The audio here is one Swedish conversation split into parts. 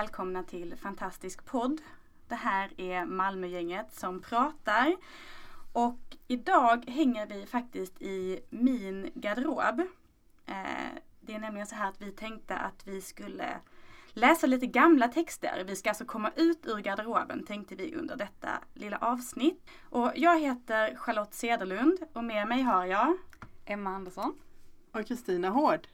Välkomna till Fantastisk podd. Det här är Malmögänget som pratar. Och idag hänger vi faktiskt i min garderob. Eh, det är nämligen så här att vi tänkte att vi skulle läsa lite gamla texter. Vi ska alltså komma ut ur garderoben tänkte vi under detta lilla avsnitt. Och jag heter Charlotte Cederlund och med mig har jag Emma Andersson. Och Kristina Hård.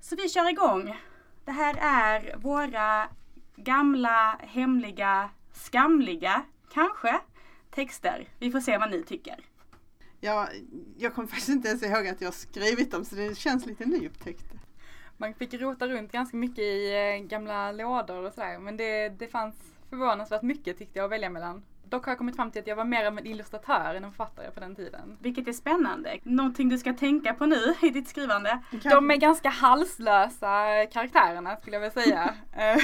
Så vi kör igång. Det här är våra gamla, hemliga, skamliga, kanske, texter. Vi får se vad ni tycker. Ja, jag kommer faktiskt inte ens ihåg att jag skrivit dem så det känns lite nyupptäckt. Man fick rota runt ganska mycket i eh, gamla lådor och sådär men det, det fanns förvånansvärt mycket tyckte jag att välja mellan. Dock har jag kommit fram till att jag var mer av en illustratör än en författare på den tiden. Vilket är spännande. Någonting du ska tänka på nu i ditt skrivande. De är ganska halslösa karaktärerna skulle jag vilja säga. Eh,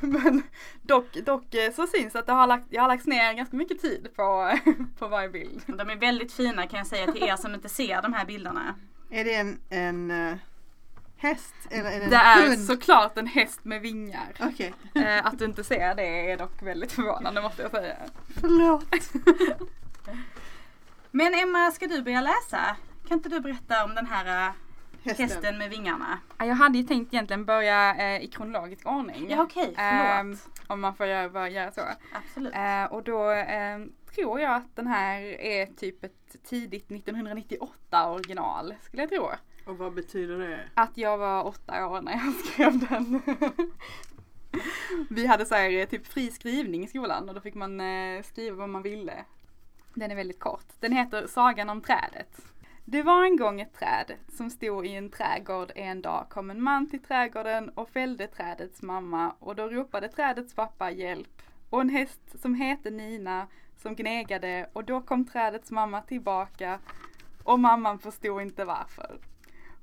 men dock, dock eh, så syns att det har lagt, jag har lagt ner ganska mycket tid på, på varje bild. De är väldigt fina kan jag säga till er som inte ser de här bilderna. Är det en, en uh, häst eller är det en Det är hund? såklart en häst med vingar. Okej, Eh, att du inte ser det är dock väldigt förvånande måste jag säga. förlåt. Men Emma, ska du börja läsa? Kan inte du berätta om den här äh, Hästen. hästen med vingarna? Ja, Jag hade ju tänkt egentligen börja eh, i kronologisk ordning. Ja okej, förlåt. Ehm, om man får göra, göra så. Absolut. Eh, och då eh, tror jag att den här är typ ett tidigt 1998 original skulle jag tro. Och vad betyder det? Att jag var åtta år när jag skrev den. Vi hade så här eh, typ fri skrivning i skolan och då fick man eh, skriva vad man ville. Den är väldigt kort. Den heter Sagan om trädet. Det var en gång ett träd som stod i en trädgård en dag kom en man till trädgården och fällde trädets mamma och då ropade trädets pappa hjälp. Och en häst som hette Nina som gnegade och då kom trädets mamma tillbaka och mamman förstod inte varför.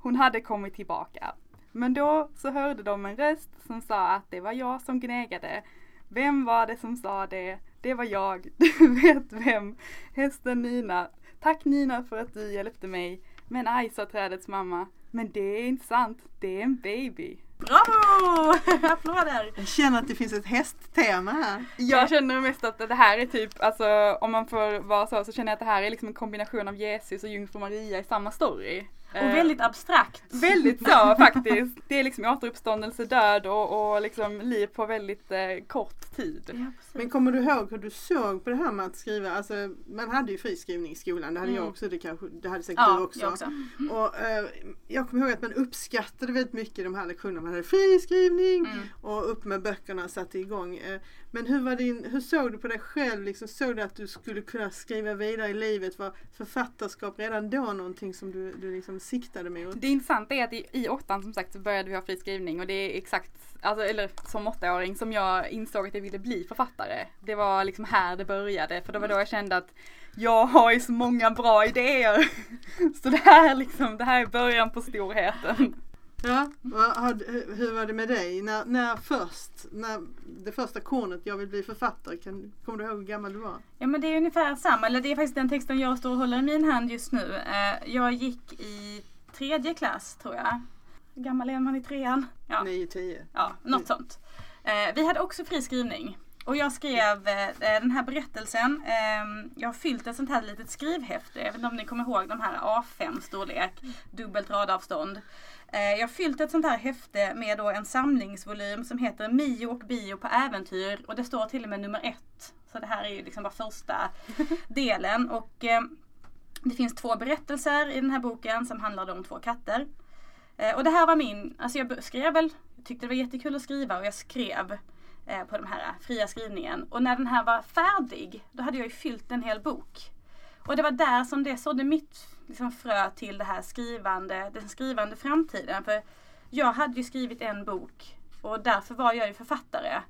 Hon hade kommit tillbaka. Men då så hörde de en röst som sa att det var jag som gnegade. Vem var det som sa det? Det var jag. Du vet vem. Hästen Nina. Tack Nina för att du hjälpte mig. Men aj sa trädets mamma. Men det är inte sant. Det är en baby. Bravo! Applåder! Jag känner att det finns ett hästtema här. Jag känner mest att det här är typ, alltså om man får vara så, så känner jag att det här är liksom en kombination av Jesus och jungfru Maria i samma story. Och Eh, väldigt abstrakt. Väldigt så faktiskt. Det är liksom återuppståndelse, död och, och liksom liv på väldigt eh, kort tid. Ja. Men kommer du ihåg hur du såg på det här med att skriva? Alltså, man hade ju friskrivning i skolan, det hade Mm. jag också, det, kanske, det hade säkert ja, du också. jag också. Och, eh, jag kommer ihåg att man uppskattade väldigt mycket de här lektionerna. Man hade friskrivning Mm. och upp med böckerna och satte igång. Men hur, var din, hur såg du på dig själv? Liksom, såg du att du skulle kunna skriva vidare i livet? Var författarskap redan då någonting som du, du liksom siktade mot? Det intressanta är att i, i åttan som sagt så började vi ha fri skrivning och det är exakt, alltså, eller som åttaåring som jag insåg att jag ville bli författare. Det var liksom här det började för det var då jag kände att jag har ju så många bra idéer. Så det här liksom, det här är början på storheten. Ja, hur- hur var det med dig? När, när först, när det första kornet, jag vill bli författare, kan, kommer du ihåg hur gammal du var? Ja men det är ungefär samma, eller det är faktiskt den texten jag står och håller i min hand just nu. Eh, Jag gick i tredje klass tror jag. Hur gammal är man i trean? Ja, 9-10. ja något sånt. Eh, Vi hade också fri skrivning. Och jag skrev eh, den här berättelsen. eh, Jag har fyllt ett sånt här litet skrivhäfte. Jag vet inte om ni kommer ihåg de här A5 storlek. Dubbelt radavstånd. Eh, Jag har fyllt ett sånt här häfte med då en samlingsvolym som heter Mio och bio på äventyr. Och det står till och med nummer ett. Så det här är ju liksom bara första delen. Och eh, det finns två berättelser i den här boken som handlar om två katter. Eh, och det här var min, alltså jag skrev väl, jag tyckte det var jättekul att skriva och jag skrev eh, på den här eh, fria skrivningen. Och när den här var färdig, då hade jag ju fyllt en hel bok. Och det var där som det sådde mitt liksom, frö till det här skrivande, den skrivande framtiden. För jag hade ju skrivit en bok och därför var jag ju författare.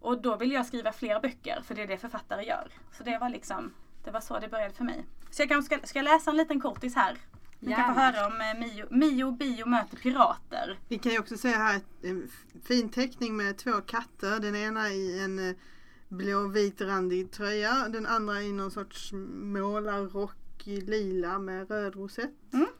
Och då ville jag skriva fler böcker för det är det författare gör. Så det var liksom, det var så det började för mig. Så jag kanske ska, ska jag läsa en liten kortis här? Ni kan få höra om eh, Mio, Mio Bio möter pirater. Vi kan ju också se här en fin teckning med två katter. Den ena i en eh, blå-vit randig tröja. Den andra i någon sorts målarrock lila med röd rosett.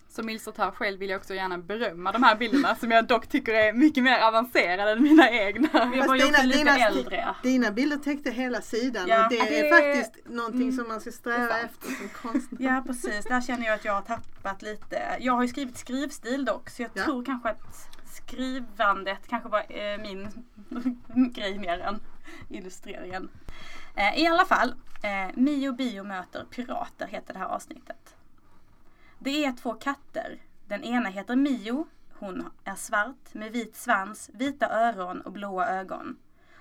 Som illustratör själv vill jag också gärna berömma de här bilderna som jag dock tycker är mycket mer avancerade än mina egna. Jag var ju också lite äldre. dina bilder täckte hela sidan Ja. och det det är faktiskt någonting Mm, som man ska sträva efter som konstnär. Ja precis, där känner jag att jag har tappat lite. Jag har ju skrivit skrivstil dock så jag Ja. tror kanske att skrivandet kanske var eh, min grej mer än illustreringen. Eh, I alla fall, eh, Mio Bio möter pirater heter det här avsnittet. Det är två katter. Den ena heter Mio. Hon är svart med vit svans, vita öron och blåa ögon.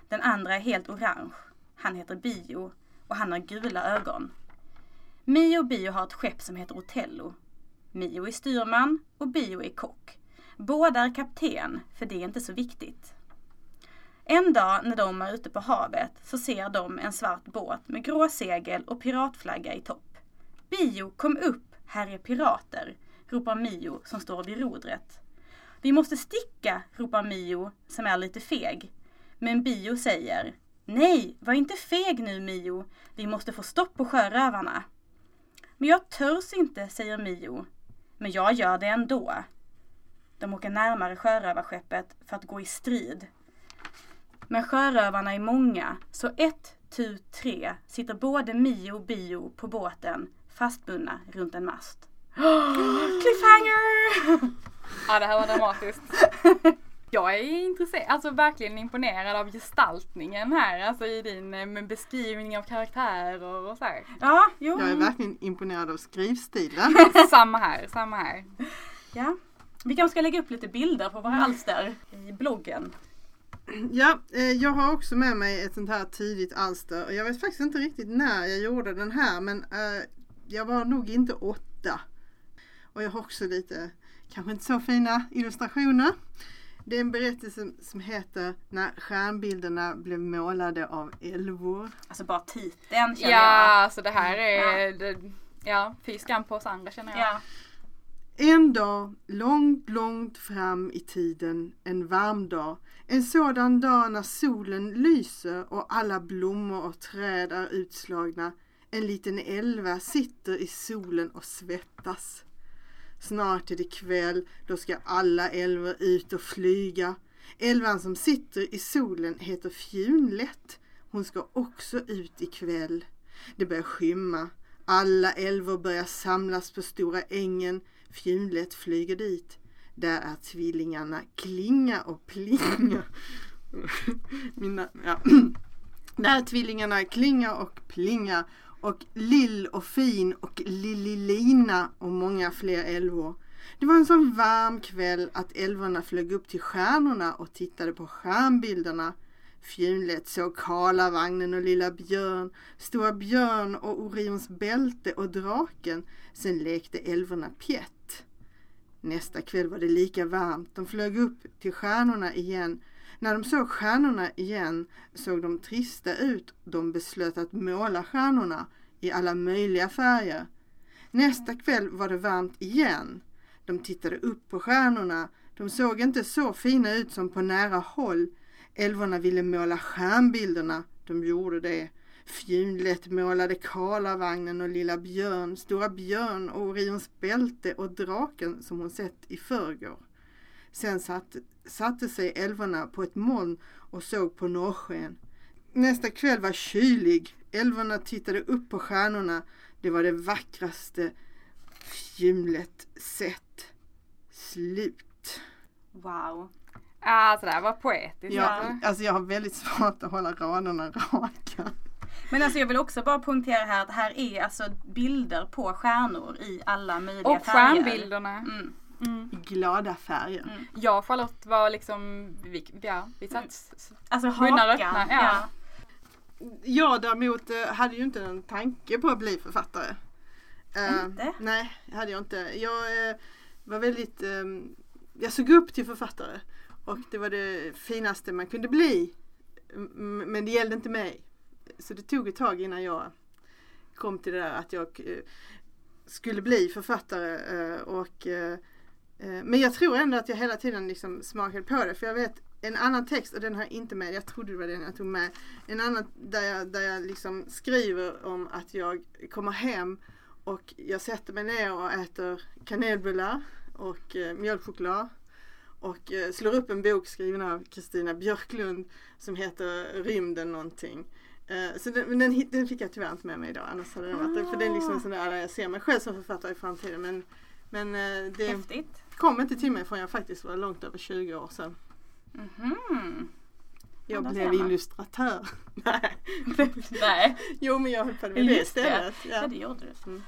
Den andra är helt orange. Han heter Bio och han har gula ögon. Mio och Bio har ett skepp som heter Otello. Mio är styrman och Bio är kock. Båda är kapten, för det är inte så viktigt. En dag när de är ute på havet så ser de en svart båt med grå segel och piratflagga i topp. Bio, kom upp, här är pirater, ropar Mio som står vid rodret. Vi måste sticka, ropar Mio som är lite feg. Men Bio säger Nej, var inte feg nu Mio. Vi måste få stopp på sjörövarna. Men jag törs inte, säger Mio. Men jag gör det ändå. De åker närmare sjörövarskeppet för att gå i strid. Men sjörövarna är många, så ett, tu, tre sitter både Mio och Bio på båten fastbundna runt en mast. Cliffhanger! Ja det här var dramatiskt. Jag är intresserad, alltså verkligen imponerad av gestaltningen här, alltså i din eh, med beskrivning av karaktärer och så här. Ja, jo. Jag är verkligen imponerad av skrivstilen. samma här, samma här. Ja. Vi kanske ska lägga upp lite bilder på våra alster i bloggen. Ja, eh, jag har också med mig ett sånt här tidigt alster. Och Jag vet faktiskt inte riktigt när jag gjorde den här men eh, jag var nog inte åtta. Och jag har också lite, kanske inte så fina illustrationer. Det är en berättelse som heter När stjärnbilderna blev målade av älvor. Alltså bara titeln känner Ja, så det här är, det, ja, fy skam på oss andra känner jag. jag. Ja. En dag långt, långt fram i tiden, en varm dag. En sådan dag när solen lyser och alla blommor och träd är utslagna. En liten älva sitter i solen och svettas. Snart är det kväll, då ska alla älvor ut och flyga. Älvan som sitter i solen heter Fjunlätt. Hon ska också ut ikväll. Det börjar skymma. Alla älvor börjar samlas på stora ängen. Fjunlätt flyger dit. Där är tvillingarna Klinga och Plinga. Mina, ja. Där är tvillingarna Klinga och Plinga och Lill och Fin och Lillilina och många fler älvor. Det var en sån varm kväll att älvorna flög upp till stjärnorna och tittade på stjärnbilderna. Fjunlätt såg Karlavagnen och Lilla Björn, Stora Björn och Orions bälte och draken. Sen lekte älvorna pjätt. Nästa kväll var det lika varmt. De flög upp till stjärnorna igen. När de såg stjärnorna igen såg de trista ut. De beslöt att måla stjärnorna i alla möjliga färger. Nästa kväll var det varmt igen. De tittade upp på stjärnorna. De såg inte så fina ut som på nära håll. Älvorna ville måla stjärnbilderna. De gjorde det. Fjunlätt målade Karlavagnen och Lilla Björn, Stora Björn och Orions bälte och draken som hon sett i förrgår. Sen satte, satte sig älvorna på ett moln och såg på norrsken. Nästa kväll var kylig. Älvorna tittade upp på stjärnorna. Det var det vackraste Fjunlätt sett. Slut. Wow. Alltså det här var poetiskt. Alltså. alltså jag har väldigt svårt att hålla raderna raka. Men alltså jag vill också bara poängtera här att här är alltså bilder på stjärnor i alla möjliga Och färger. stjärnbilderna. Mm. Mm. Glada färger. Jag och Charlotte var liksom, vi, ja, vi satt s- Alltså Munnar hakan. öppna, ja. Jag däremot eh, hade ju inte en tanke på att bli författare. Eh, Inte? Nej, det hade jag inte. Jag eh, var väldigt, eh, jag såg upp till författare och det var det finaste man kunde bli m- men det gällde inte mig. Så det tog ett tag innan jag kom till det där att jag eh, skulle bli författare. Eh, och, eh, men jag tror ändå att jag hela tiden liksom smakade på det. För jag vet en annan text, och den har jag inte med, jag trodde det var den jag tog med. En annan där jag, där jag liksom skriver om att jag kommer hem och jag sätter mig ner och äter kanelbullar och mjölkchoklad. Och slår upp en bok skriven av Kristina Björklund som heter Rymden någonting. Eh, så den, den, den fick jag tyvärr inte med mig idag annars hade den varit det. För det är liksom en sån där jag ser mig själv som författare i framtiden. Men, men eh, det Häftigt. kom inte till mig förrän jag faktiskt var långt över 20 år sedan. Mhm. Ja, Jag blev illustratör. Nej. Nej, Jo men jag höll på med det. istället. ja. Ja. det gjorde du. Mm.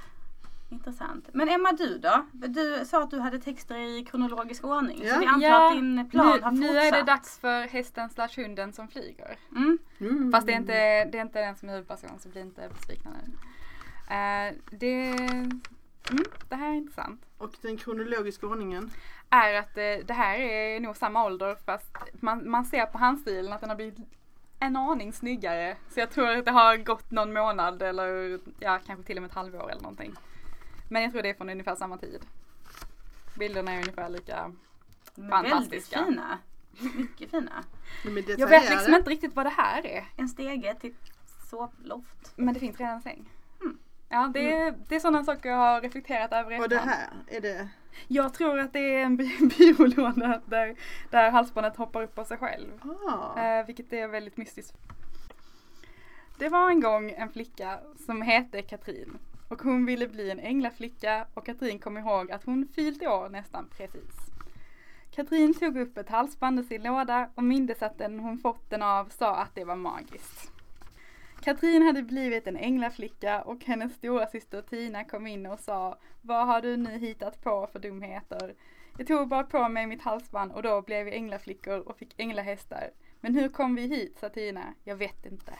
Intressant. Men Emma du då? Du sa att du hade texter i kronologisk ordning. Ja. Så vi antar Ja, att din plan nu, har nu fortsatt. är det dags för hästen slash hunden som flyger. Mm. Mm. Fast det är inte, det är inte den som är huvudperson så bli inte besvikna nu. Eh, det, mm, det här är intressant. Och den kronologiska ordningen. Är att eh, det här är nog samma ålder fast man, man ser på handstilen att den har blivit en aning snyggare. Så jag tror att det har gått någon månad eller ja, kanske till och med ett halvår eller någonting. Men jag tror det är från ungefär samma tid. Bilderna är ungefär lika. Fantastiska. Väldigt fina. Mycket fina. Jag vet liksom inte riktigt vad det här är. En stege till sovloft. Men det finns redan en säng. Mm. Ja, det är, det är sådana saker jag har reflekterat över Och det här, är det? Jag tror att det är en by- byrålåda där, där halsbandet hoppar upp av sig själv. Ah. Eh, vilket är väldigt mystiskt. Det var en gång en flicka som hette Katrin. Och hon ville bli en änglaflicka och Katrin kom ihåg att hon fyllt år nästan precis. Katrin tog upp ett halsband ur sin låda och mindes att den hon fått den av sa att det var magiskt. Katrin hade blivit en änglaflicka och hennes stora syster Tina kom in och sa Vad har du nu hittat på för dumheter? Jag tog bara på mig mitt halsband och då blev vi änglaflickor och fick änglahästar. Men hur kom vi hit, sa Tina. Jag vet inte.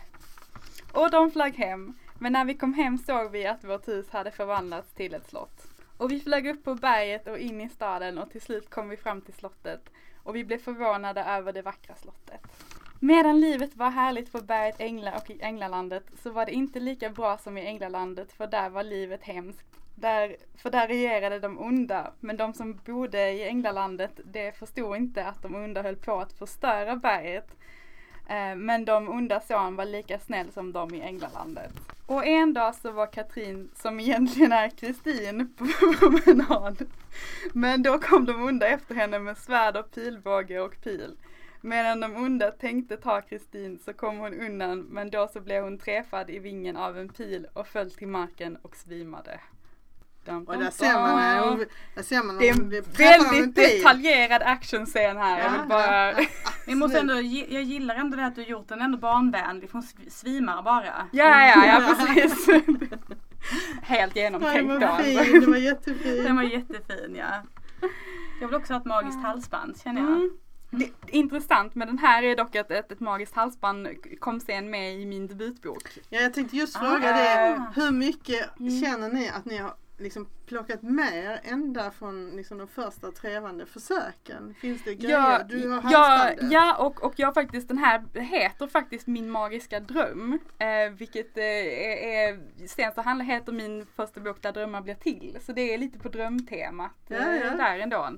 Och de flög hem. Men när vi kom hem såg vi att vårt hus hade förvandlats till ett slott. Och vi flög upp på berget och in i staden och till slut kom vi fram till slottet. Och vi blev förvånade över det vackra slottet. Medan livet var härligt på berget Ängla och i Änglalandet så var det inte lika bra som i Änglalandet för där var livet hemskt. Där, för där regerade de onda, men de som bodde i Änglalandet det förstod inte att de onda höll på att förstöra berget. Eh, men de onda son var lika snäll som de i Änglalandet. Och en dag så var Katrin, som egentligen är Kristin, på promenad. Men då kom de onda efter henne med svärd och pilbåge och pil. Medan de onda tänkte ta Kristin så kom hon undan men då så blev hon träffad i vingen av en pil och föll till marken och svimade. Dum, Och dum, där ser man, man Det är en väldigt detaljerad actionscen här. Jag Ja, vill bara... ja, ja. Vi måste ändå, jag gillar ändå det att du gjort den ändå barnvänlig. Hon sv- svimar bara. Ja, ja, ja precis. Helt genomtänkt den var fin, den var jättefin. Den var jättefin ja. Jag vill också ha ett magiskt halsband känner jag. Mm. Det, intressant med den här är dock att ett, ett magiskt halsband kom sen med i min debutbok. Ja, jag tänkte just Ah. fråga det. Hur mycket Mm. känner ni att ni har liksom plockat med er ända från liksom de första trevande försöken? Finns det grejer? Ja, du har ja, ja och, och jag faktiskt, den här heter faktiskt Min magiska dröm. Eh, vilket eh, är, så handlar, heter min första bok Där drömmar blir till. Så det är lite på drömtemat eh, Ja, ja. där ändå.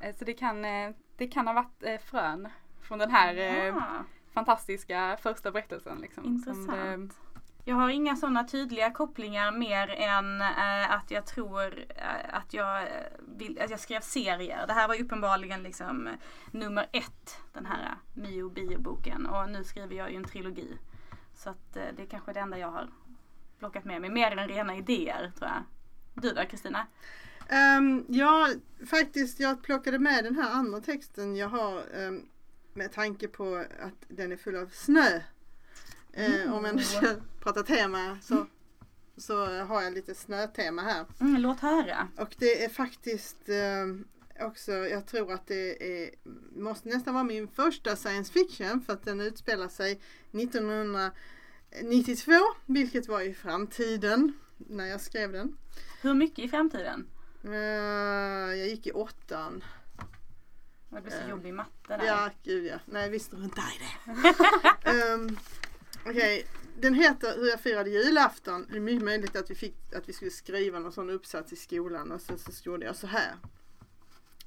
Eh, så det kan, eh, det kan ha varit eh, frön från den här eh, Ja. fantastiska första berättelsen. Liksom, som Intressant. det- jag har inga sådana tydliga kopplingar mer än eh, att jag tror eh, att, jag, eh, vill, att jag skrev serier. Det här var uppenbarligen liksom eh, nummer ett, den här eh, Mio Bio-boken. Och nu skriver jag ju en trilogi. Så att eh, det är kanske det enda jag har plockat med mig. Mer än rena idéer tror jag. Du då Kristina? Um, ja, faktiskt jag plockade med den här andra texten jag har um, med tanke på att den är full av snö. Eh, Om jag nu ska prata tema så, så har jag lite snötema här. Mm, låt höra. Och det är faktiskt ehm, också, jag tror att det är, måste nästan vara min första science fiction för att den utspelar sig 1992, vilket var i framtiden när jag skrev den. Hur mycket i framtiden? Eh, jag gick i åttan. Det blir så Eh, jobbig matte där. Ja, gud ja. Nej, vi struntar i det. um, Okej, den heter Hur jag firade julafton. Det är mycket möjligt att vi, fick, att vi skulle skriva någon sån uppsats i skolan och sen så gjorde jag så här.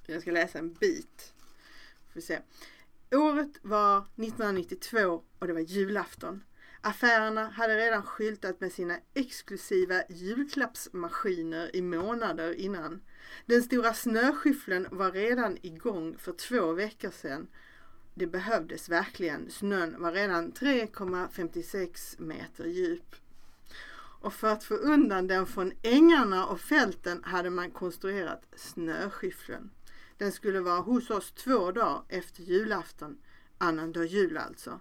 Jag ska läsa en bit. Får vi se. Året var 1992 och det var julafton. Affärerna hade redan skyltat med sina exklusiva julklappsmaskiner i månader innan. Den stora snöskyffeln var redan igång för två veckor sedan. Det behövdes verkligen. Snön var redan 3,56 meter djup. Och för att få undan den från ängarna och fälten hade man konstruerat snöskyffeln. Den skulle vara hos oss två dagar efter julafton, annandag jul alltså.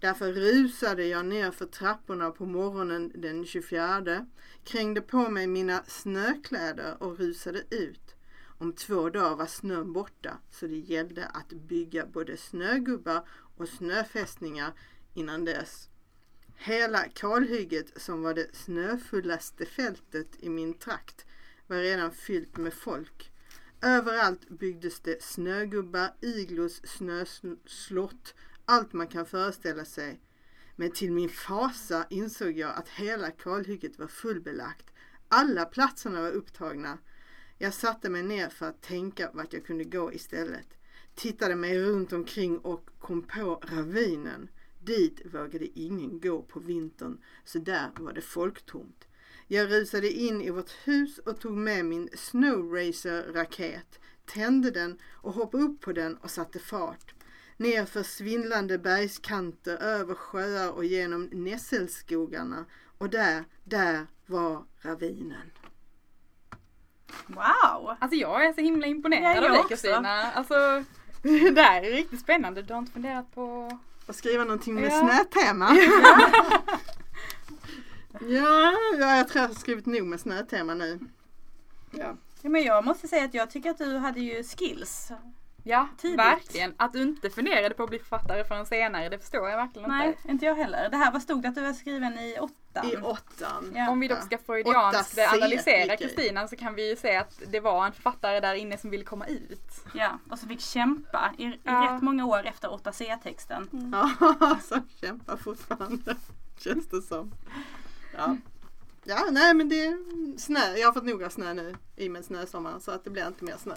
Därför rusade jag ner för trapporna på morgonen den 24, krängde på mig mina snökläder och rusade ut. Om två dagar var snön borta så det gällde att bygga både snögubbar och snöfästningar innan dess. Hela kalhygget som var det snöfullaste fältet i min trakt var redan fyllt med folk. Överallt byggdes det snögubbar, iglos, snöslott, allt man kan föreställa sig. Men till min fasa insåg jag att hela kalhygget var fullbelagt. Alla platserna var upptagna. Jag satte mig ner för att tänka vart jag kunde gå istället. Tittade mig runt omkring och kom på ravinen. Dit vågade ingen gå på vintern, så där var det folktomt. Jag rusade in i vårt hus och tog med min Snowracer-raket, tände den och hoppade upp på den och satte fart. Nerför svindlande bergskanter, över sjöar och genom nässelskogarna. Och där, där var ravinen. Wow! Alltså jag är så himla Ja, imponerad jag av dig också. Kristina. Alltså det där är riktigt spännande. Du har inte funderat på... Och skriva någonting med Ja. snötema. ja, ja, jag tror jag har skrivit nog med snötema nu. Ja. Ja, men jag måste säga att jag tycker att du hade ju skills. Ja, Tidigt. verkligen. Att du inte funderade på att bli författare förrän senare, det förstår jag verkligen Nej, inte. inte jag heller. Det här var stod det att du var skriven i åttan. I åttan. Ja. Om vi dock ska freudianskt analysera. Kristina så kan vi ju se att det var en författare där inne som ville komma ut. Ja, och så fick kämpa i, i Ja. rätt många år efter 8C-texten. Ja, som kämpar fortfarande. Känns det som. Ja. Ja, nej men det är snö. Jag har fått nog av snö nu i och med snösommaren så att det blir inte mer snö.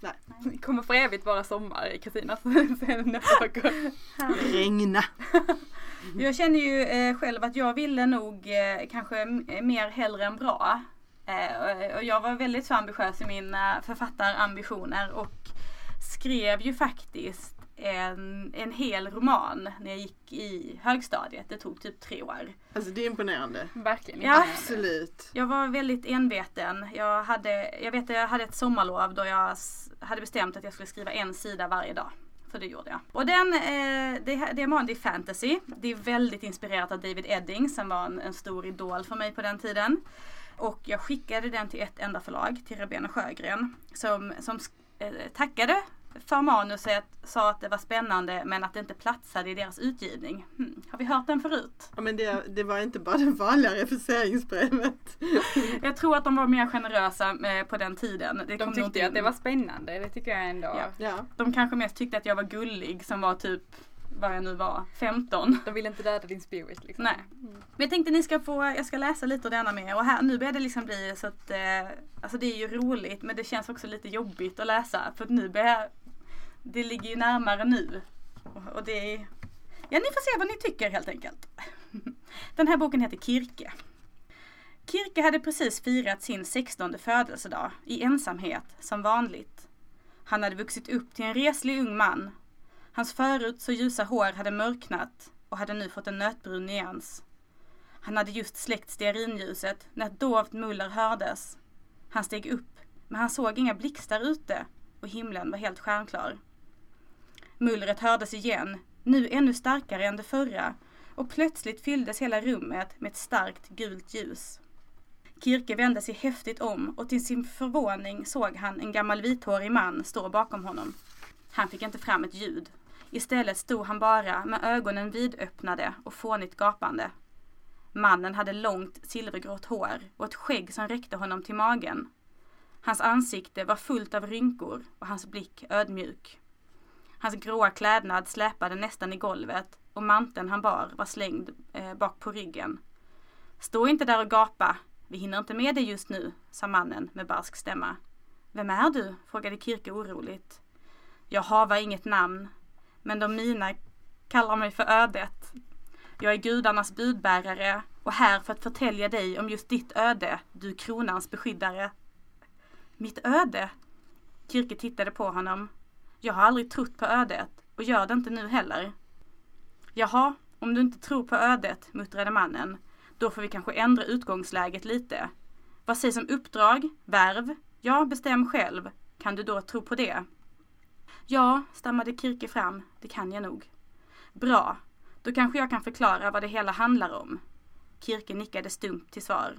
Nej. Det kommer för evigt vara sommar i Kristinas. Regna. Jag känner ju eh, själv att jag ville nog eh, kanske m- mer hellre än bra. Eh, och jag var väldigt så ambitiös i mina författarambitioner och skrev ju faktiskt en, en hel roman när jag gick i högstadiet. Det tog typ tre år. Alltså det är imponerande. Verkligen. Ja. Absolut. Jag var väldigt enveten. Jag, hade, jag vet att jag hade ett sommarlov då jag hade bestämt att jag skulle skriva en sida varje dag. Så det gjorde jag. Och den, eh, det, det är är fantasy. Det är väldigt inspirerat av David Edding som var en, en stor idol för mig på den tiden. Och jag skickade den till ett enda förlag, till Rebén och Sjögren. Som, som eh, tackade för manuset, sa att det var spännande men att det inte platsade i deras utgivning. Hmm, har vi hört den förut? Ja, men det, det var inte bara det vanliga refuseringsbrevet. Jag tror att de var mer generösa eh, på den tiden. Det De tyckte inte ju att in. det var spännande, det tycker jag ändå. Ja. Ja. De kanske mest tyckte att jag var gullig som var typ, vad jag nu var, 15. De vill inte döda din spirit liksom. Nej. Men jag tänkte ni ska få, jag ska läsa lite av denna med och här, nu börjar det liksom bli så att, eh, alltså det är ju roligt men det känns också lite jobbigt att läsa för att nu börjar, det ligger ju närmare nu. Och, det är, ja ni får se vad ni tycker helt enkelt. Den här boken heter Kirke. Kirke hade precis firat sin 16 födelsedag i ensamhet som vanligt. Han hade vuxit upp till en reslig ung man. Hans förut så ljusa hår hade mörknat och hade nu fått en nötbrun nyans. Han hade just släckt stearinljuset när ett dovt muller hördes. Han steg upp, men han såg inga blixtar ute och himlen var helt stjärnklar. Mullret hördes igen, nu ännu starkare än det förra och plötsligt fylldes hela rummet med ett starkt gult ljus. Kirke vände sig häftigt om och till sin förvåning såg han en gammal vithårig man stå bakom honom. Han fick inte fram ett ljud. Istället stod han bara med ögonen vidöppnade och fånigt gapande. Mannen hade långt silvergrått hår och ett skägg som räckte honom till magen. Hans ansikte var fullt av rynkor och hans blick ödmjuk. Hans gråa klädnad släpade nästan i golvet och manteln han bar var slängd eh, bak på ryggen. Stå inte där och gapa. Vi hinner inte med dig just nu, sa mannen med barsk stämma. Vem är du? frågade Kirke oroligt. Jag havar inget namn, men de mina kallar mig för ödet. Jag är gudarnas budbärare och här för att förtälja dig om just ditt öde, du kronans beskyddare. Mitt öde? Kirke tittade på honom. Jag har aldrig trott på ödet och gör det inte nu heller. Jaha, om du inte tror på ödet, muttrade mannen, då får vi kanske ändra utgångsläget lite. Vad sägs om uppdrag, värv? Ja, bestäm själv. Kan du då tro på det? Ja, stammade Kirke fram, det kan jag nog. Bra, då kanske jag kan förklara vad det hela handlar om. Kirke nickade stumt till svar.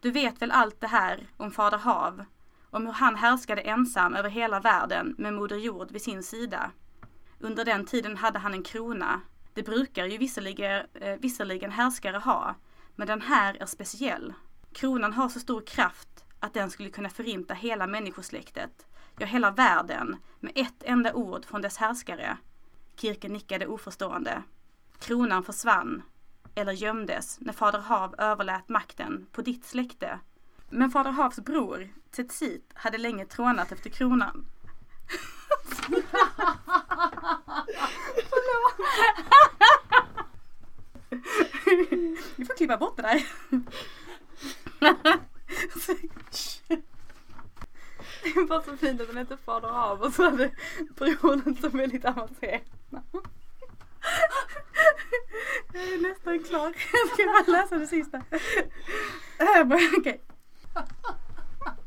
Du vet väl allt det här om Fader Hav, om hur han härskade ensam över hela världen med Moder Jord vid sin sida. Under den tiden hade han en krona. Det brukar ju visserligen, eh, visserligen härskare ha, men den här är speciell. Kronan har så stor kraft att den skulle kunna förinta hela människosläktet, ja hela världen, med ett enda ord från dess härskare. Kirke nickade oförstående. Kronan försvann, eller gömdes, när Fader Hav överlät makten på ditt släkte. Men Fader Havs bror, Tetsit, hade länge trånat efter kronan. Vi får klippa bort det där. Det är bara så fint att den heter Fader av och så hade brodern så väldigt avancerat namn. Jag är nästan klar. Jag ska bara läsa det sista. Äh, Okej.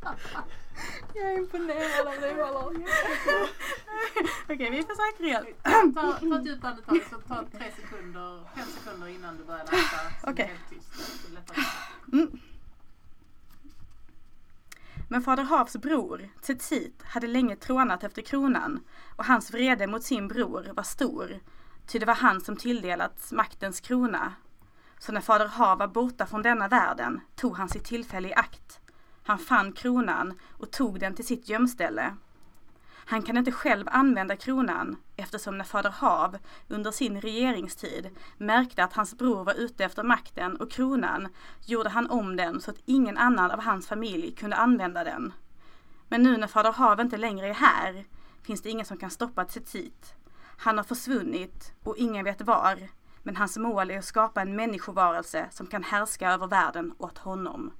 Jag är imponerad av dig Charlotte. Okej, vi försöker igen. Ta, ta ett djupt andetag så ta tre sekunder, fem sekunder innan du börjar läsa. Okej. okay. helt tyst. Så lättare. Mm. Men fader Havs bror, Tsetsit, hade länge trånat efter kronan och hans vrede mot sin bror var stor, ty det var han som tilldelats maktens krona. Så när fader Hav var borta från denna världen tog han sitt tillfälle i akt. Han fann kronan och tog den till sitt gömställe. Han kan inte själv använda kronan eftersom när fader Hav under sin regeringstid märkte att hans bror var ute efter makten och kronan gjorde han om den så att ingen annan av hans familj kunde använda den. Men nu när fader Hav inte längre är här finns det ingen som kan stoppa Tsetsit. Han har försvunnit och ingen vet var. Men hans mål är att skapa en människovarelse som kan härska över världen åt honom.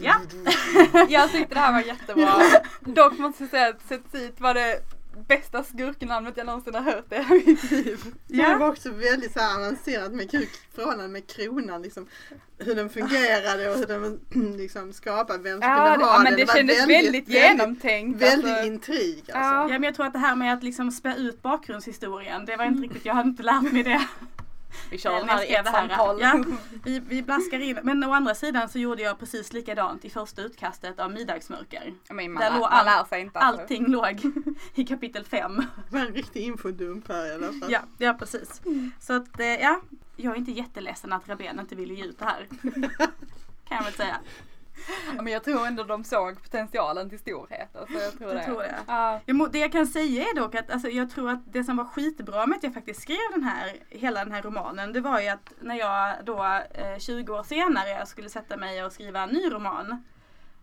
Ja. Jag tyckte det här var jättebra. Dock måste jag säga att Setsit var det bästa skurknamnet jag någonsin har hört i hela mitt liv. Ja. Det var också väldigt så här avancerat med kuk, förhållande med kronan. Liksom, hur den fungerade och hur den liksom skapade vem som Ja, det, ha ja men den. det, var kändes väldigt, genomtänkt. Väldigt alltså. intrig alltså. Ja. Ja men jag tror att det här med att liksom spä ut bakgrundshistorien, det var inte riktigt, jag hade inte lärt mig det. Vi kör den här samtal. Ja, vi, vi blaskar in. Men å andra sidan så gjorde jag precis likadant i första utkastet av Middagsmörker. Men man, Där lär, låg man all- lär sig inte. alltså. Allting låg i kapitel 5. Det var en riktig infodump här i alla fall. Ja, ja precis. Så att eh, ja, jag är inte jätteledsen att Rabén inte ville ge ut det här. Kan jag väl säga. Ja, men jag tror ändå de såg potentialen till storhet. Alltså, jag tror Du det. tror det? Ja. Jag det jag kan säga är dock att alltså, jag tror att det som var skitbra med att jag faktiskt skrev den här, hela den här romanen, det var ju att när jag då eh, 20 år senare skulle sätta mig och skriva en ny roman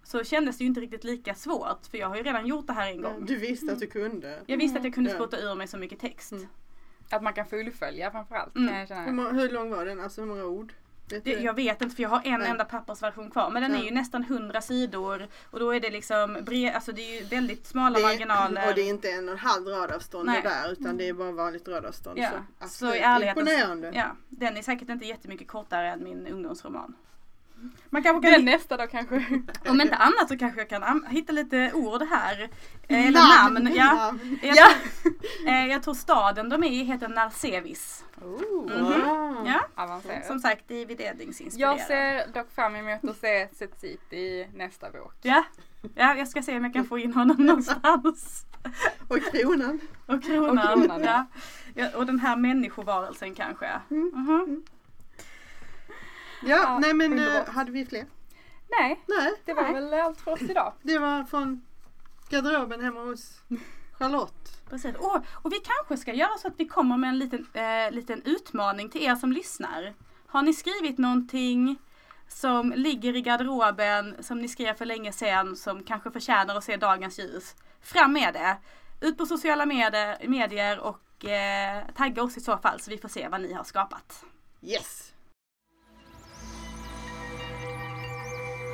så kändes det ju inte riktigt lika svårt för jag har ju redan gjort det här en gång. Du visste att du kunde. Jag visste att jag kunde spotta ur mig så mycket text. Mm. Att man kan fullfölja framförallt Mm. kan jag Hur, känna. hur lång var den? Alltså hur många ord? Det, jag vet inte för jag har en Nej. enda pappersversion kvar men den är ju nästan 100 sidor och då är det liksom bre- alltså det är ju väldigt smala är, marginaler. och det är inte en och en halv radavstånd det där utan det är bara vanligt radavstånd. Ja, Så, så i ärlighetens- imponerande. Ja, den är säkert inte jättemycket kortare än min ungdomsroman. Man kanske kan Den nästa då kanske. Om inte annat så kanske jag kan hitta lite ord här. Eh, Eller namn. Ja. namn. Jag, Ja. eh, jag tror staden de är i heter Narsevis. Oh, Mhm. Wow. Ja, Avancerat. som sagt David Eddings-inspirerad. Jag ser dock fram emot att se Setsit i nästa bok. Ja. ja, jag ska se om jag kan få in honom någonstans. Och kronan. Och kronan. Och kronan, ja. Ja, och den här människovarelsen kanske. Mm. Mhm. Ja, Ja, nej men underbart. eh, hade vi fler? Nej, Nej, det var Nej. väl allt för oss idag. det var från garderoben hemma hos Charlotte. Precis. Och, och vi kanske ska göra så att vi kommer med en liten, eh, liten utmaning till er som lyssnar. Har ni skrivit någonting som ligger i garderoben som ni skrev för länge sedan som kanske förtjänar att se dagens ljus? Fram med det! Ut på sociala medier, medier och eh, tagga oss i så fall så vi får se vad ni har skapat. Yes!